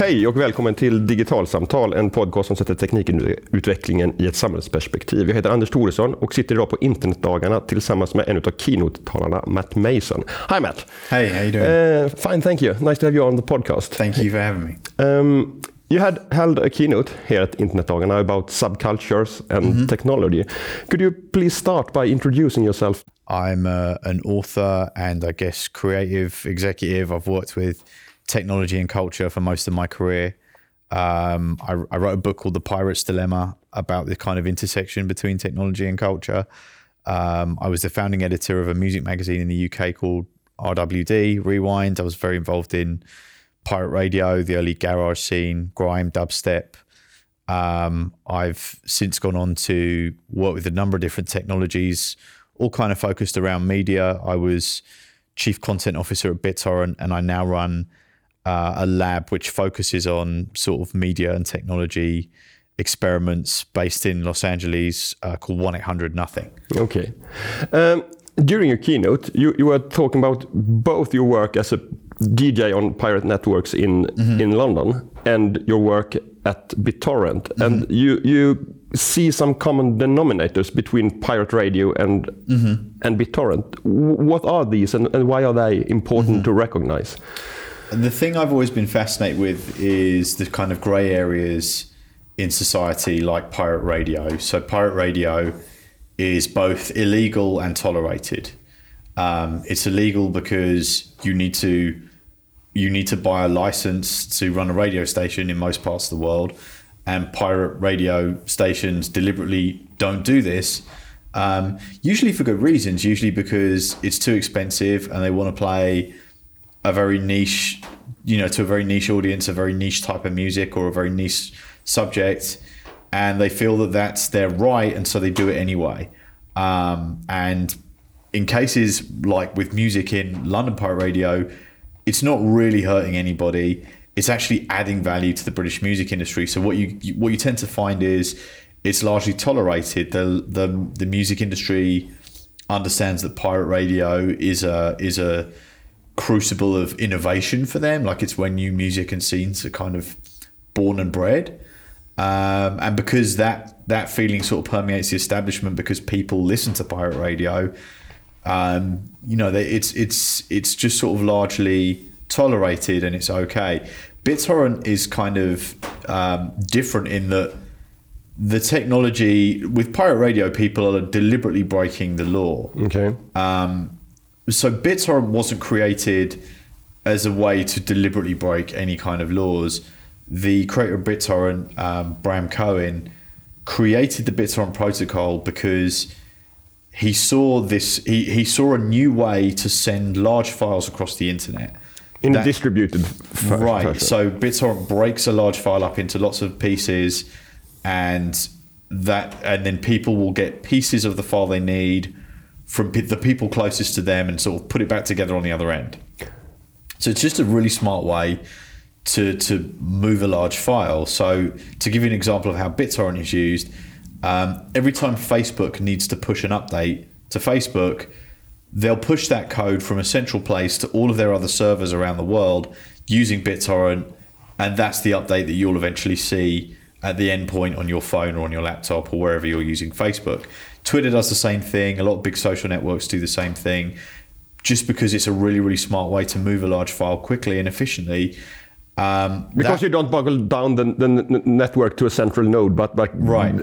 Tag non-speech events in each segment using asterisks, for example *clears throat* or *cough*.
Hej och välkommen till Digitalsamtal, en podcast som sätter teknikutvecklingen i ett samhällsperspektiv. Jag heter Anders Thoresson och sitter idag på internetdagarna tillsammans med en av keynote-talarna, Matt Mason. Hi Matt! Hey, how you doing? Uh, fine, thank you. Nice to have you on the podcast. Thank you for having me. Um, you had held a keynote here at Internetdagarna about subcultures and mm -hmm. technology. Could you please start by introducing yourself? I'm uh, an author and I guess creative executive. I've worked with technology and culture for most of my career. Um, I, I, wrote a book called The Pirate's Dilemma about the kind of intersection between technology and culture. Um, I was the founding editor of a music magazine in the UK called RWD Rewind. I was very involved in pirate radio, the early garage scene, grime, dubstep. Um, I've since gone on to work with a number of different technologies, all kind of focused around media. I was chief content officer at BitTorrent, and I now run uh, a lab which focuses on sort of media and technology experiments based in Los Angeles uh, called 1 800 Nothing. Okay. Um, during your keynote, you, you were talking about both your work as a DJ on pirate networks in, mm -hmm. in London and your work at BitTorrent. Mm -hmm. And you, you see some common denominators between pirate radio and, mm -hmm. and BitTorrent. What are these and, and why are they important mm-hmm. to recognize? The thing I've always been fascinated with is the kind of grey areas in society, like pirate radio. So, pirate radio is both illegal and tolerated. Um, it's illegal because you need to you need to buy a license to run a radio station in most parts of the world, and pirate radio stations deliberately don't do this. Um, usually for good reasons. Usually because it's too expensive and they want to play a very niche, you know, to a very niche audience, a very niche type of music or a very niche subject, and they feel that that's their right, and so they do it anyway. Um, and in cases like with music in London Pirate Radio, it's not really hurting anybody. It's actually adding value to the British music industry. So what you what you tend to find is it's largely tolerated. The the the music industry understands that pirate radio is a is a crucible of innovation for them. Like it's when new music and scenes are kind of born and bred. Um, and because that that feeling sort of permeates the establishment, because people listen to pirate radio, um, you know, it's it's it's just sort of largely tolerated and it's okay. BitTorrent is kind of um, different in that the technology with pirate radio, people are deliberately breaking the law. Okay. Um, so BitTorrent wasn't created as a way to deliberately break any kind of laws. The creator of BitTorrent, um, Bram Cohen, created the BitTorrent protocol because he saw this. He, he saw a new way to send large files across the internet in that, a distributed right. Fashion. So BitTorrent breaks a large file up into lots of pieces, and that and then people will get pieces of the file they need from the people closest to them and sort of put it back together on the other end. So it's just a really smart way to to move a large file. So to give you an example of how BitTorrent is used, um, every time Facebook needs to push an update to Facebook, they'll push that code from a central place to all of their other servers around the world using BitTorrent, and that's the update that you'll eventually see at the endpoint on your phone or on your laptop or wherever you're using Facebook. Twitter does the same thing. A lot of big social networks do the same thing, just because it's a really, really smart way to move a large file quickly and efficiently. Um, because that, you don't boggle down the, the, network to a central node, but like right.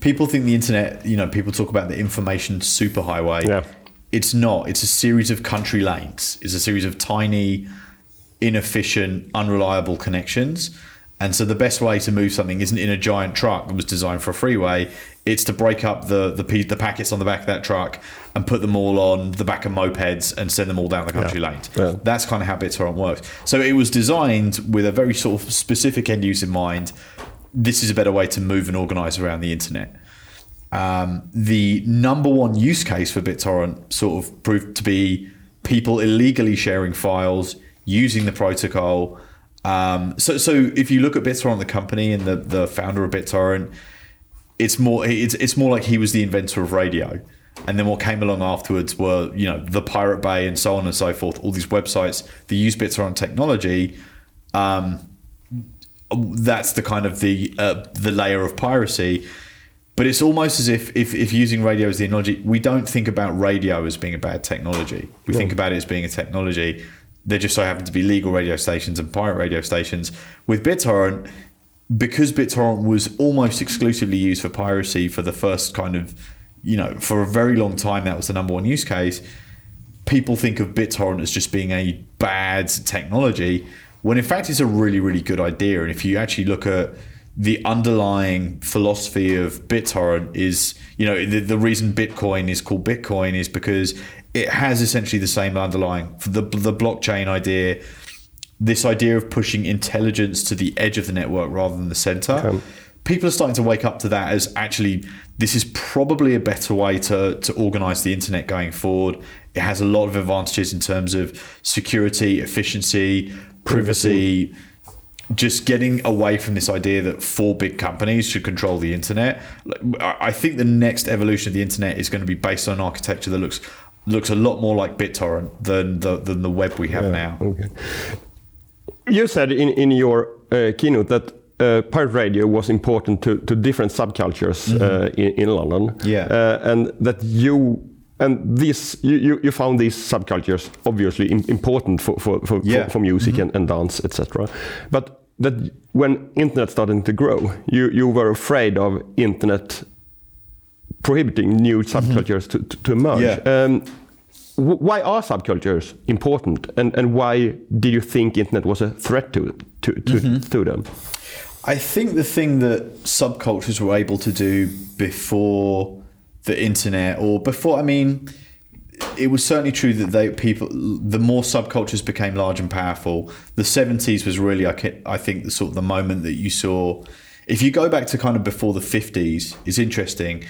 People think the internet. You know, people talk about the information superhighway. Yeah. It's not. It's a series of country lanes. It's a series of tiny, inefficient, unreliable connections. And so the best way to move something isn't in a giant truck that was designed for a freeway. It's to break up the the, the packets on the back of that truck and put them all on the back of mopeds and send them all down the country yeah. lanes. Yeah. That's kind of how BitTorrent works. So it was designed with a very sort of specific end use in mind. This is a better way to move and organize around the internet. Um, the number one use case for BitTorrent sort of proved to be people illegally sharing files using the protocol um, so, so if you look at BitTorrent, the company and the, the founder of BitTorrent, it's more it's, it's more like he was the inventor of radio. And then what came along afterwards were, you know, the Pirate Bay and so on and so forth, all these websites that use BitTorrent technology. Um, that's the kind of the uh, the layer of piracy. But it's almost as if, if, if using radio as the analogy, we don't think about radio as being a bad technology. We think about it as being a technology. There just so happen to be legal radio stations and pirate radio stations. With BitTorrent, because BitTorrent was almost exclusively used for piracy for the first kind of, you know, for a very long time, that was the number one use case. People think of BitTorrent as just being a bad technology, when in fact it's a really, really good idea. And if you actually look at the underlying philosophy of BitTorrent is, you know, the, the reason Bitcoin is called Bitcoin is because it has essentially the same underlying the the blockchain idea, this idea of pushing intelligence to the edge of the network rather than the center. Okay. People are starting to wake up to that as actually this is probably a better way to to organize the internet going forward. It has a lot of advantages in terms of security, efficiency, privacy just getting away from this idea that four big companies should control the internet. I think the next evolution of the internet is going to be based on architecture that looks looks a lot more like BitTorrent than the than the web we have Yeah, now. Okay. You said in, in your uh, keynote that uh, pirate radio was important to, to different subcultures uh, in, in London. Mm-hmm. Yeah. Uh, and that you and this you, you, found these subcultures obviously im- important for for, for, Yeah. for, for music and, and dance etc. But that when internet started to grow, you, you were afraid of internet prohibiting new subcultures to, to, to emerge. Mm-hmm. Yeah. Um, why are subcultures important, and, and why did you think internet was a threat to to to, Mm-hmm. to them? I think the thing that subcultures were able to do before the internet, or before, I mean, it was certainly true that they people, the more subcultures became large and powerful. The seventies was really, I, I think, the sort of the moment that you saw. If you go back to kind of before the fifties, is interesting.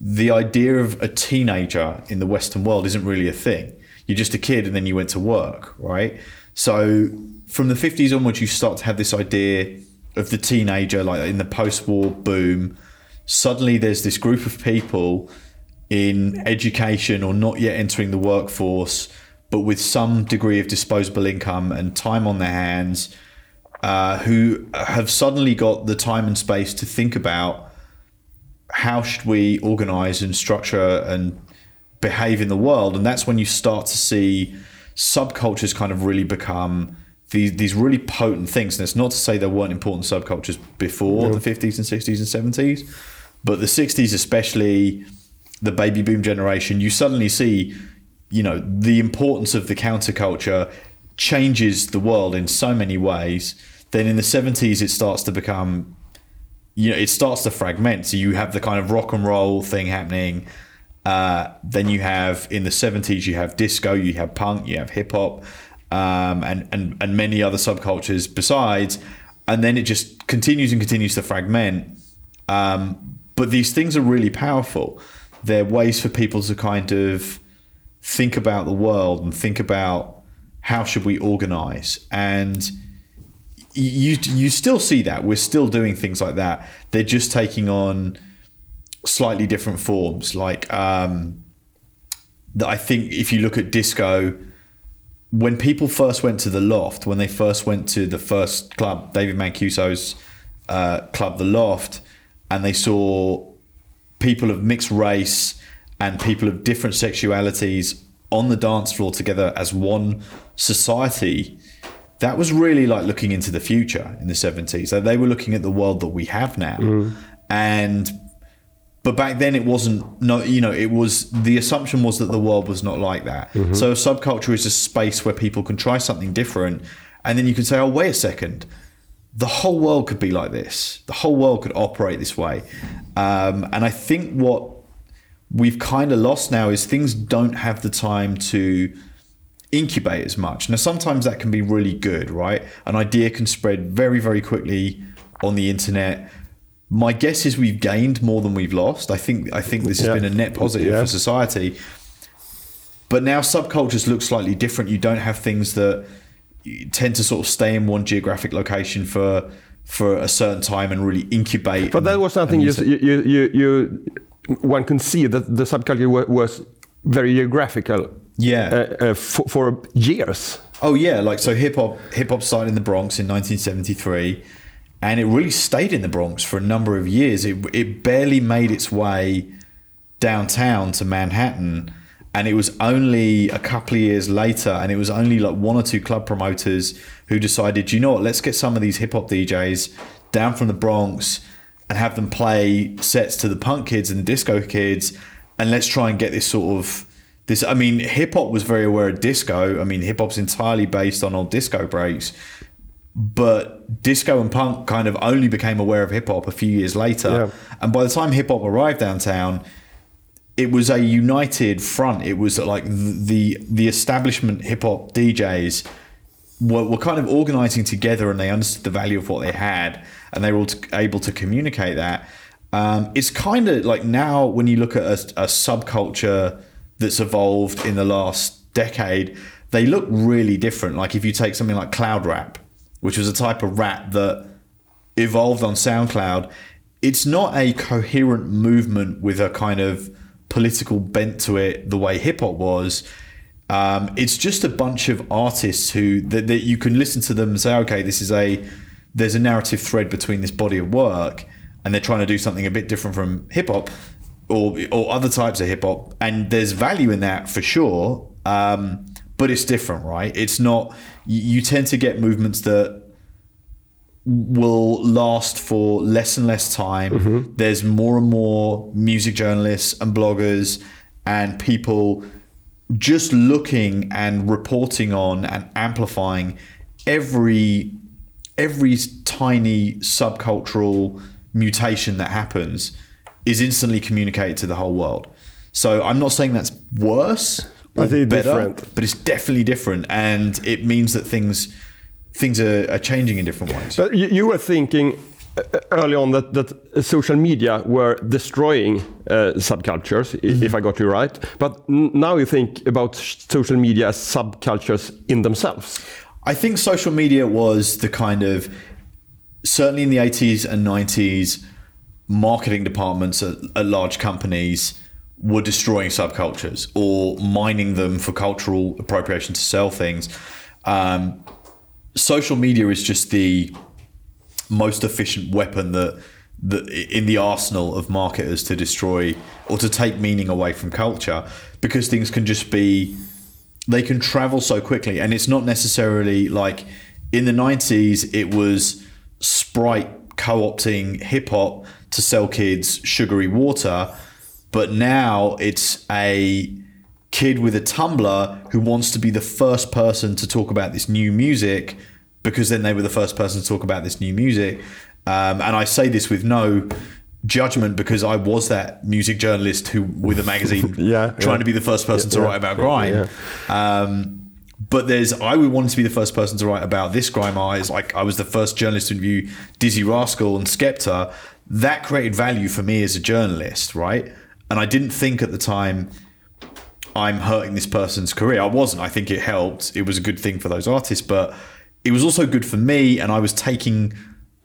The idea of a teenager in the Western world isn't really a thing. You're just a kid, and then you went to work, right? So from the fifties onwards, you start to have this idea of the teenager, like in the post-war boom. Suddenly, there's this group of people in education or not yet entering the workforce, but with some degree of disposable income and time on their hands, uh, who have suddenly got the time and space to think about how should we organize and structure and behave in the world? And that's when you start to see subcultures kind of really become these, these really potent things. And it's not to say there weren't important subcultures before the 50s and 60s and 70s but the 60s especially the baby boom generation you suddenly see you know the importance of the counterculture changes the world in so many ways. Then in the 70s it starts to become you know, it starts to fragment. So you have the kind of rock and roll thing happening. Uh, then you have in the 70s, you have disco, you have punk, you have hip hop, um, and, and, and many other subcultures besides. And then it just continues and continues to fragment. Um, but these things are really powerful. They're ways for people to kind of think about the world and think about how should we organize. And you you still see that we're still doing things like that. They're just taking on slightly different forms. Like um, that, I think if you look at disco, when people first went to the Loft, when they first went to the first club, David Mancuso's uh, club, the Loft, and they saw people of mixed race and people of different sexualities on the dance floor together as one society that was really like looking into the future in the 70s so they were looking at the world that we have now. And but back then it wasn't no you know it was the assumption was that the world was not like that. So a subculture is a space where people can try something different and then you can say oh wait a second. The whole world could be like this. The whole world could operate this way. Um, and i think what we've kind of lost now is things don't have the time to incubate as much. Now, sometimes that can be really good, right? An idea can spread very, very quickly on the internet. My guess is we've gained more than we've lost. I think I think this has Yeah. been a net positive Yeah. for society. But now subcultures look slightly different. You don't have things that tend to sort of stay in one geographic location for for a certain time and really incubate. But that was something and you, you, you, you, one can see that the subculture was very geographical Yeah. uh, uh, for, for years. Oh yeah, like so hip hop hip hop started in the Bronx in 1973 and it really stayed in the Bronx for a number of years. It it barely made its way downtown to Manhattan. And it was only a couple of years later, and it was only like one or two club promoters who decided, you know what, let's get some of these hip hop DJs down from the Bronx and have them play sets to the punk kids and the disco kids, and let's try and get this sort of this. I mean, hip hop was very aware of disco. I mean, hip hop's entirely based on old disco breaks, but disco and punk kind of only became aware of hip hop a few years later. Yeah. And by the time hip hop arrived downtown, it was a united front. It was like the the establishment hip hop DJs were, were kind of organizing together, and they understood the value of what they had, and they were able to communicate that. Um, it's kind of like now when you look at a, a subculture that's evolved in the last decade, they look really different. Like if you take something like cloud rap, which was a type of rap that evolved on SoundCloud, it's not a coherent movement with a kind of political bent to it the way hip hop was. Um, it's just a bunch of artists who that, that you can listen to them and say, okay, this is a there's a narrative thread between this body of work, and they're trying to do something a bit different from hip hop or or other types of hip hop, and there's value in that for sure. Um, but it's different, right? It's not. You, you tend to get movements that will last for less and less time. There's more and more music journalists and bloggers and people just looking and reporting on and amplifying every every tiny subcultural mutation that happens is instantly communicated to the whole world. So I'm not saying that's worse or I think better, different. but it's definitely different, and it means that things things are, are changing in different ways. But you, you were thinking uh, early on that, that social media were destroying uh, subcultures, i- if I got you right. But now you think about social media as subcultures in themselves. I think social media was the kind of certainly in the 80s and 90s, marketing departments at, at large companies were destroying subcultures or mining them for cultural appropriation to sell things. Um, social media is just the most efficient weapon that that in the arsenal of marketers to destroy or to take meaning away from culture because things can just be they can travel so quickly and it's not necessarily like in the 90s it was sprite co-opting hip hop to sell kids sugary water but now it's a kid with a Tumblr who wants to be the first person to talk about this new music because then they were the first person to talk about this new music. Um, and I say this with no judgment because I was that music journalist who, with a magazine, *laughs* Yeah, trying yeah. to be the first person to Yeah, write about grime. Um, but there's, I would want to be the first person to write about this grime artist. Like I was the first journalist to interview Dizzee Rascal and Skepta. That created value for me as a journalist, right? And I didn't think at the time I'm hurting this person's career. I wasn't. I think it helped. It was a good thing for those artists, but it was also good for me. And I was taking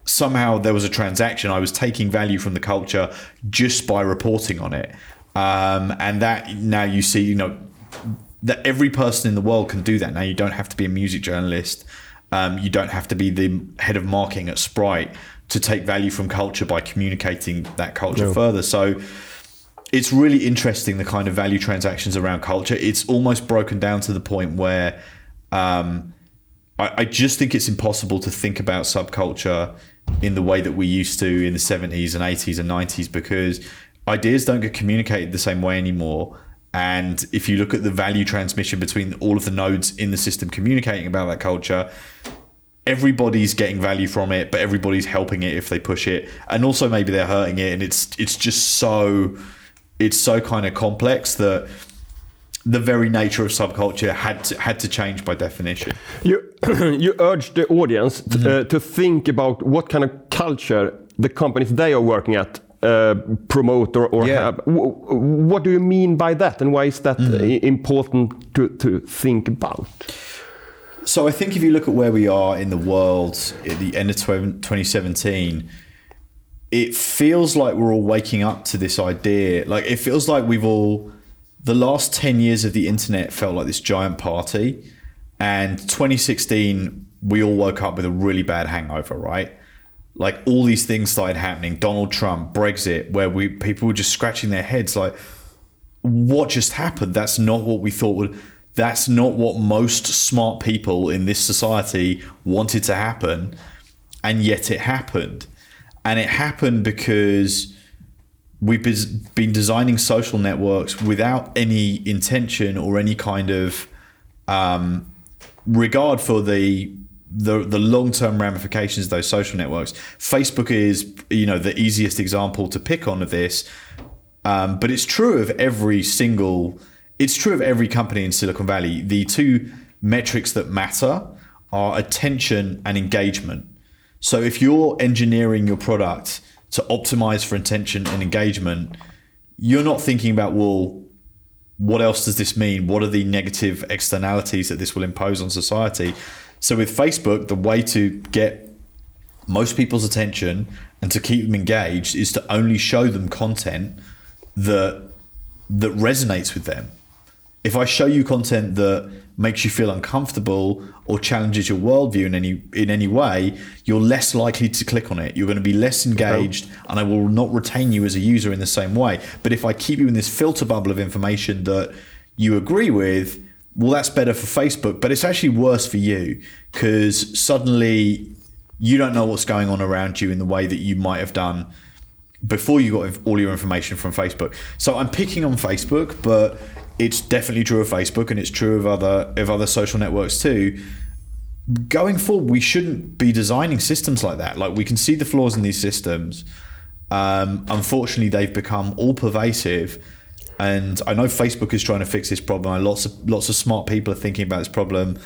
somehow there was a transaction. I was taking value from the culture just by reporting on it. Um, and that now you see, you know, that every person in the world can do that. Now you don't have to be a music journalist. Um, you don't have to be the head of marketing at Sprite to take value from culture by communicating that culture further. So it's really interesting the kind of value transactions around culture. It's almost broken down to the point where um, I, I just think it's impossible to think about subculture in the way that we used to in the 70s and 80s and 90s because ideas don't get communicated the same way anymore. And if you look at the value transmission between all of the nodes in the system communicating about that culture, everybody's getting value from it, but everybody's helping it if they push it, and also maybe they're hurting it, and it's it's just so it's so kind of complex that the very nature of subculture had to, had to change by definition. You, *clears throat* you urge the audience t- uh, to think about what kind of culture the companies they are working at uh, promote or, or Yeah. have. W- what do you mean by that, and why is that i- important to, to think about? So I think if you look at where we are in the world at the end of 2017, it feels like we're all waking up to this idea. Like it feels like we've all the last 10 years of the internet felt like this giant party and 2016 we all woke up with a really bad hangover, right? like all these things started happening. Donald Trump, Brexit, where we people were just scratching their heads like, what just happened? That's not what we thought would. That's not what most smart people in this society wanted to happen, and yet it happened, and it happened because we've been designing social networks without any intention or any kind of um, regard for the the the long term ramifications of those social networks. Facebook is you know the easiest example to pick on of this, um, but it's true of every single. It's true of every company in Silicon Valley. The two metrics that matter are attention and engagement. So if you're engineering your product to optimize for attention and engagement, you're not thinking about well what else does this mean? What are the negative externalities that this will impose on society? So with Facebook, the way to get most people's attention and to keep them engaged is to only show them content that that resonates with them. If I show you content that makes you feel uncomfortable or challenges your worldview in any in any way, you're less likely to click on it. You're going to be less engaged, and I will not retain you as a user in the same way. But if I keep you in this filter bubble of information that you agree with, well, that's better for Facebook, but it's actually worse for you because suddenly you don't know what's going on around you in the way that you might have done before you got all your information from Facebook. So I'm picking on Facebook, but it's definitely true of Facebook and it's true of other of other social networks too. Going forward, we shouldn't be designing systems like that. Like we can see the flaws in these systems. Um, unfortunately, they've become all pervasive, and I know Facebook is trying to fix this problem. And lots of lots of smart people are thinking about this problem,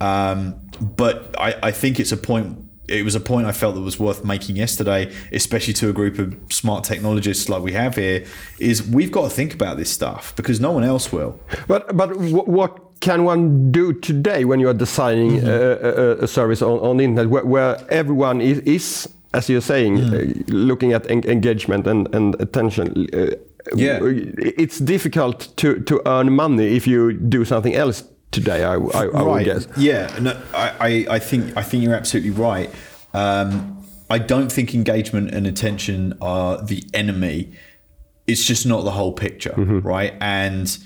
um, but I, I think it's a point it was a point I felt that was worth making yesterday, especially to a group of smart technologists like we have here, is we've got to think about this stuff because no one else will. But but what can one do today when you are designing mm -hmm. a, a, service on, on the internet where, where everyone is, is, as you're saying, mm. uh, looking at en engagement and, and attention? Uh, yeah, it's difficult to to earn money if you do something else today. I, I, I right. would guess. Yeah, no, I, I think I think you're absolutely right. Um, I don't think engagement and attention are the enemy. It's just not the whole picture, mm-hmm. right? And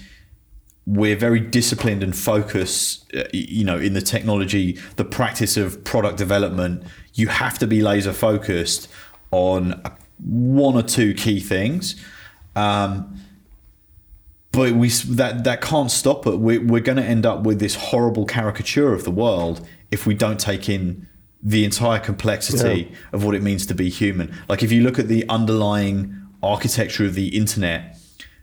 we're very disciplined and focused. Uh, you know, in the technology, the practice of product development, you have to be laser focused on one or two key things. Um, but we that that can't stop it. We're, we're going to end up with this horrible caricature of the world if we don't take in the entire complexity yeah. of what it means to be human. Like if you look at the underlying architecture of the internet,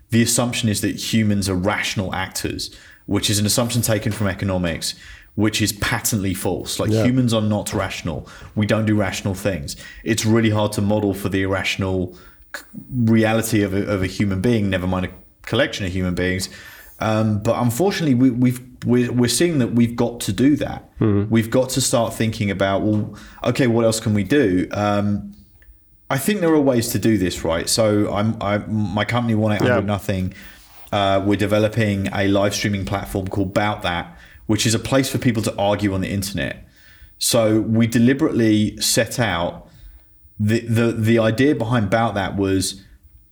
the assumption is that humans are rational actors, which is an assumption taken from economics, which is patently false. Like yeah. humans are not rational. We don't do rational things. It's really hard to model for the irrational reality of a, of a human being, never mind a collection of human beings. Um, but unfortunately, we, we've we're, we're seeing that we've got to do that. Mm-hmm. We've got to start thinking about well, okay, what else can we do? Um, I think there are ways to do this, right? So I'm I, my company one eight hundred yeah. nothing. Uh, we're developing a live streaming platform called Bout That, which is a place for people to argue on the internet. So we deliberately set out the the the idea behind Bout That was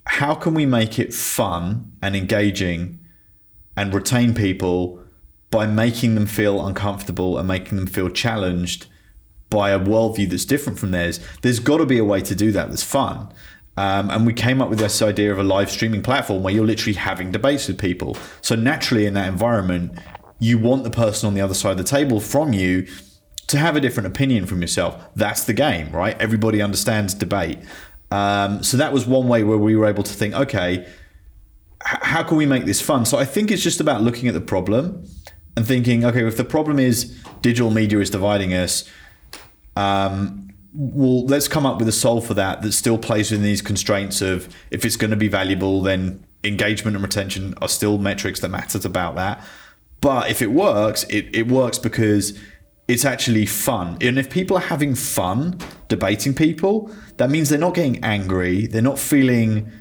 how can we make it fun and engaging and retain people by making them feel uncomfortable and making them feel challenged by a worldview that's different from theirs? There's got to be a way to do that that's fun. Um, and we came up with this idea of a live streaming platform where you're literally having debates with people. So naturally, in that environment, you want the person on the other side of the table from you to have a different opinion from yourself. That's the game, right? Everybody understands debate. Um, so that was one way where we were able to think, okay, h- how can we make this fun? So I think it's just about looking at the problem and thinking, okay, if the problem is digital media is dividing us, um, well, let's come up with a solve for that that still plays within these constraints of if it's going to be valuable, then engagement and retention are still metrics that matters about that. But if it works, it, it works because it's actually fun. And if people are having fun debating people, that means they're not getting angry, they're not feeling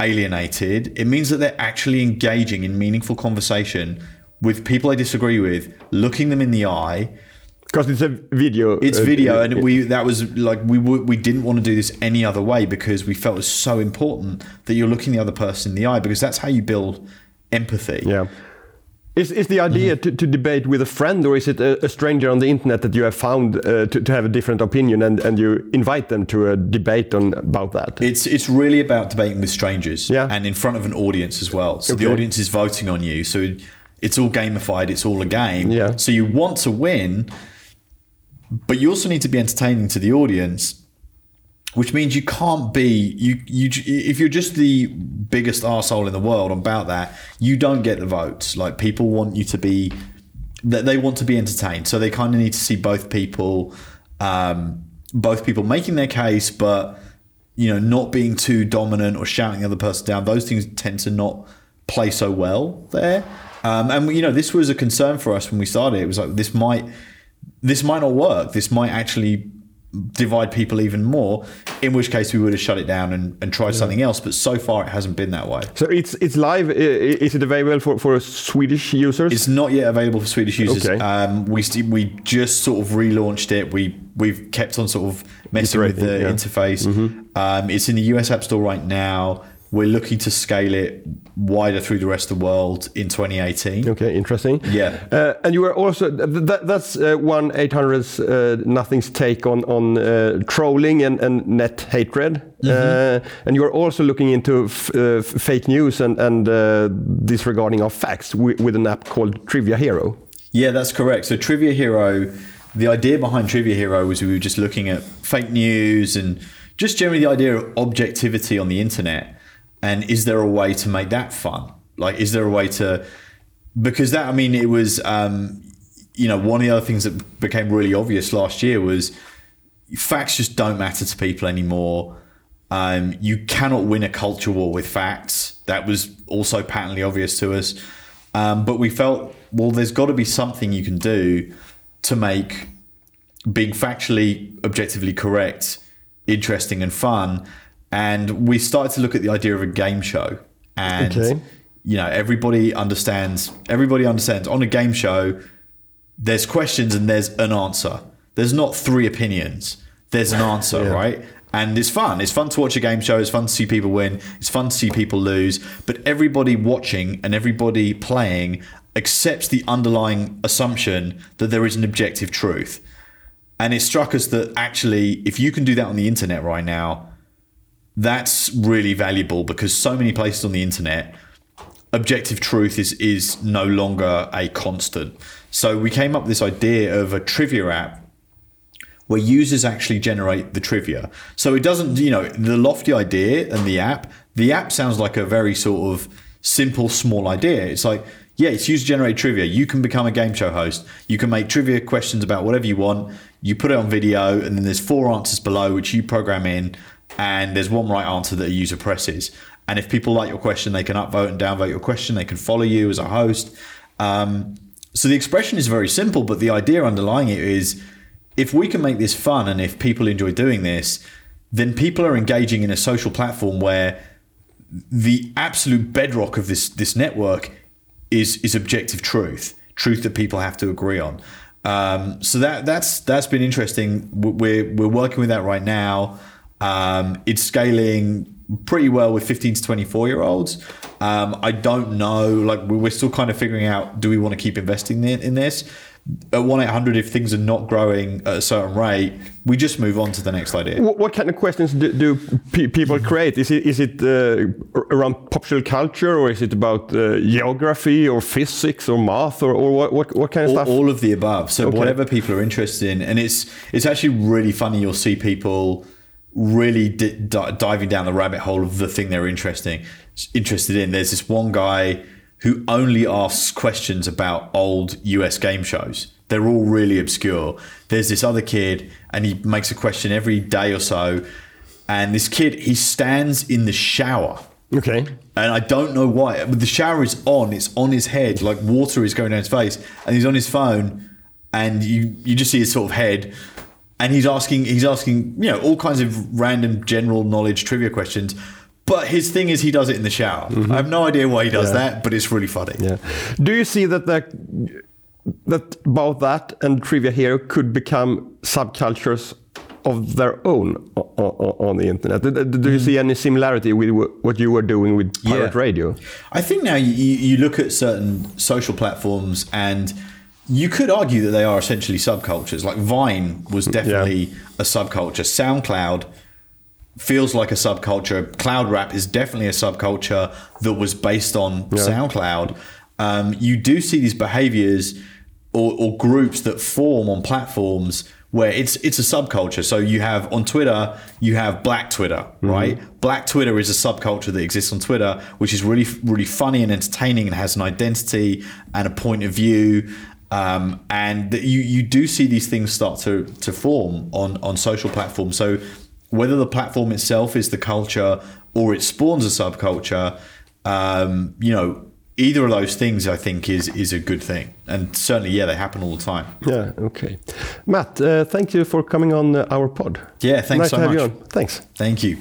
alienated. It means that they're actually engaging in meaningful conversation with people I disagree with, looking them in the eye, Because it's a video. It's uh, video, uh, and we that was like we we didn't want to do this any other way because we felt it was so important that you're looking the other person in the eye because that's how you build empathy. Yeah. Is, is the idea to, to debate with a friend or is it a, a stranger on the internet that you have found uh, to, to have a different opinion and, and you invite them to a debate on about that? It's it's really about debating with strangers, Yeah. and in front of an audience as well. So the audience is voting on you. So it's all gamified. It's all a game. Yeah. So you want to win, but you also need to be entertaining to the audience, which means you can't be you you if you're just the biggest arsehole in the world about that, you don't get the votes. Like people want you to be that they want to be entertained, so they kind of need to see both people, um, both people making their case, but you know not being too dominant or shouting the other person down. Those things tend to not play so well there. Um, and you know this was a concern for us when we started. It was like this might this might not work. This might actually divide people even more. In which case, we would have shut it down and, and tried something else. But so far, it hasn't been that way. So it's it's live. Is it available for, for Swedish users? It's not yet available for Swedish users. Okay. Um, we we just sort of relaunched it. We we've kept on sort of messing with the yeah. Mm-hmm. interface. Um, it's in the US App Store right now. We're looking to scale it wider through the rest of the world in 2018. Okay, interesting. Yeah. Uh, and you were also that, that's uh, one eight hundred's uh, nothing's take on on uh, trolling and, and net hatred. Mm-hmm. Uh, and you are also looking into f- uh, fake news and and uh, disregarding of facts with an app called Trivia Hero. Yeah, that's correct. So Trivia Hero, the idea behind Trivia Hero was we were just looking at fake news and just generally the idea of objectivity on the internet. And is there a way to make that fun? Like, is there a way to, because that, I mean, it was, um, you know, one of the other things that became really obvious last year was facts just don't matter to people anymore. Um, you cannot win a culture war with facts. That was also patently obvious to us. Um, but we felt, well, there's got to be something you can do to make being factually, objectively correct, interesting, and fun. And we started to look at the idea of a game show. And, Okay. you know, everybody understands, everybody understands on a game show, there's questions and there's an answer. There's not three opinions. There's an answer, Yeah. right? And it's fun. It's fun to watch a game show. It's fun to see people win. It's fun to see people lose. But everybody watching and everybody playing accepts the underlying assumption that there is an objective truth. And it struck us that actually, if you can do that on the internet right now, that's really valuable because so many places on the internet objective truth is is no longer a constant. So we came up with this idea of a trivia app where users actually generate the trivia. So it doesn't you know the lofty idea and the app the app sounds like a very sort of simple small idea. It's like yeah it's user generated trivia. You can become a game show host. You can make trivia questions about whatever you want. You put it on video and then there's four answers below which you program in and there's one right answer that a user presses. And if people like your question, they can upvote and downvote your question. They can follow you as a host. Um, so the expression is very simple, but the idea underlying it is if we can make this fun and if people enjoy doing this, then people are engaging in a social platform where the absolute bedrock of this this network is is objective truth, truth that people have to agree on. Um, so that that's that's been interesting. We're we're working with that right now. Um, it's scaling pretty well with 15 to 24 year olds. Um, I don't know, like we're still kind of figuring out, do we want to keep investing in, in this? At 1 800, if things are not growing at a certain rate, we just move on to the next idea. What, what kind of questions do, do people create? Is it is it uh, around popular culture or is it about uh, geography or physics or math or, or what, what what kind of all, stuff? all of the above. So Okay. whatever people are interested in, and it's it's actually really funny. You'll see people really di- di- diving down the rabbit hole of the thing they're interesting interested in. There's this one guy who only asks questions about old US game shows. They're all really obscure. There's this other kid, and he makes a question every day or so. And this kid, he stands in the shower okay. and I don't know why. But the shower is on; it's on his head, like water is going down his face, and he's on his phone, and you you just see his sort of head, and he's asking he's asking you know all kinds of random general knowledge trivia questions. But his thing is he does it in the shower. I have no idea why he does Mm-hmm. Yeah. that, but it's really funny. Yeah. Do you see that the that both that and Trivia Hero could become subcultures of their own on, the internet. Do, you mm. see any similarity with what you were doing with pirate yeah. radio? I think now you, you look at certain social platforms and you could argue that they are essentially subcultures. Like Vine was definitely yeah. a subculture. SoundCloud feels like a subculture. Cloud rap is definitely a subculture that was based on yeah. SoundCloud. Um, you do see these behaviors or, or groups that form on platforms where it's it's a subculture. So you have on Twitter, you have Black Twitter, mm-hmm. right? Black Twitter is a subculture that exists on Twitter, which is really really funny and entertaining and has an identity and a point of view. Um, and you you do see these things start to to form on on social platforms. So whether the platform itself is the culture or it spawns a subculture, um, you know, either of those things I think is is a good thing, and certainly, yeah, they happen all the time. Yeah. Okay. Matt, uh, thank you for coming on uh, our pod. Yeah. Thanks nice so to have much. You on. Thanks. Thank you.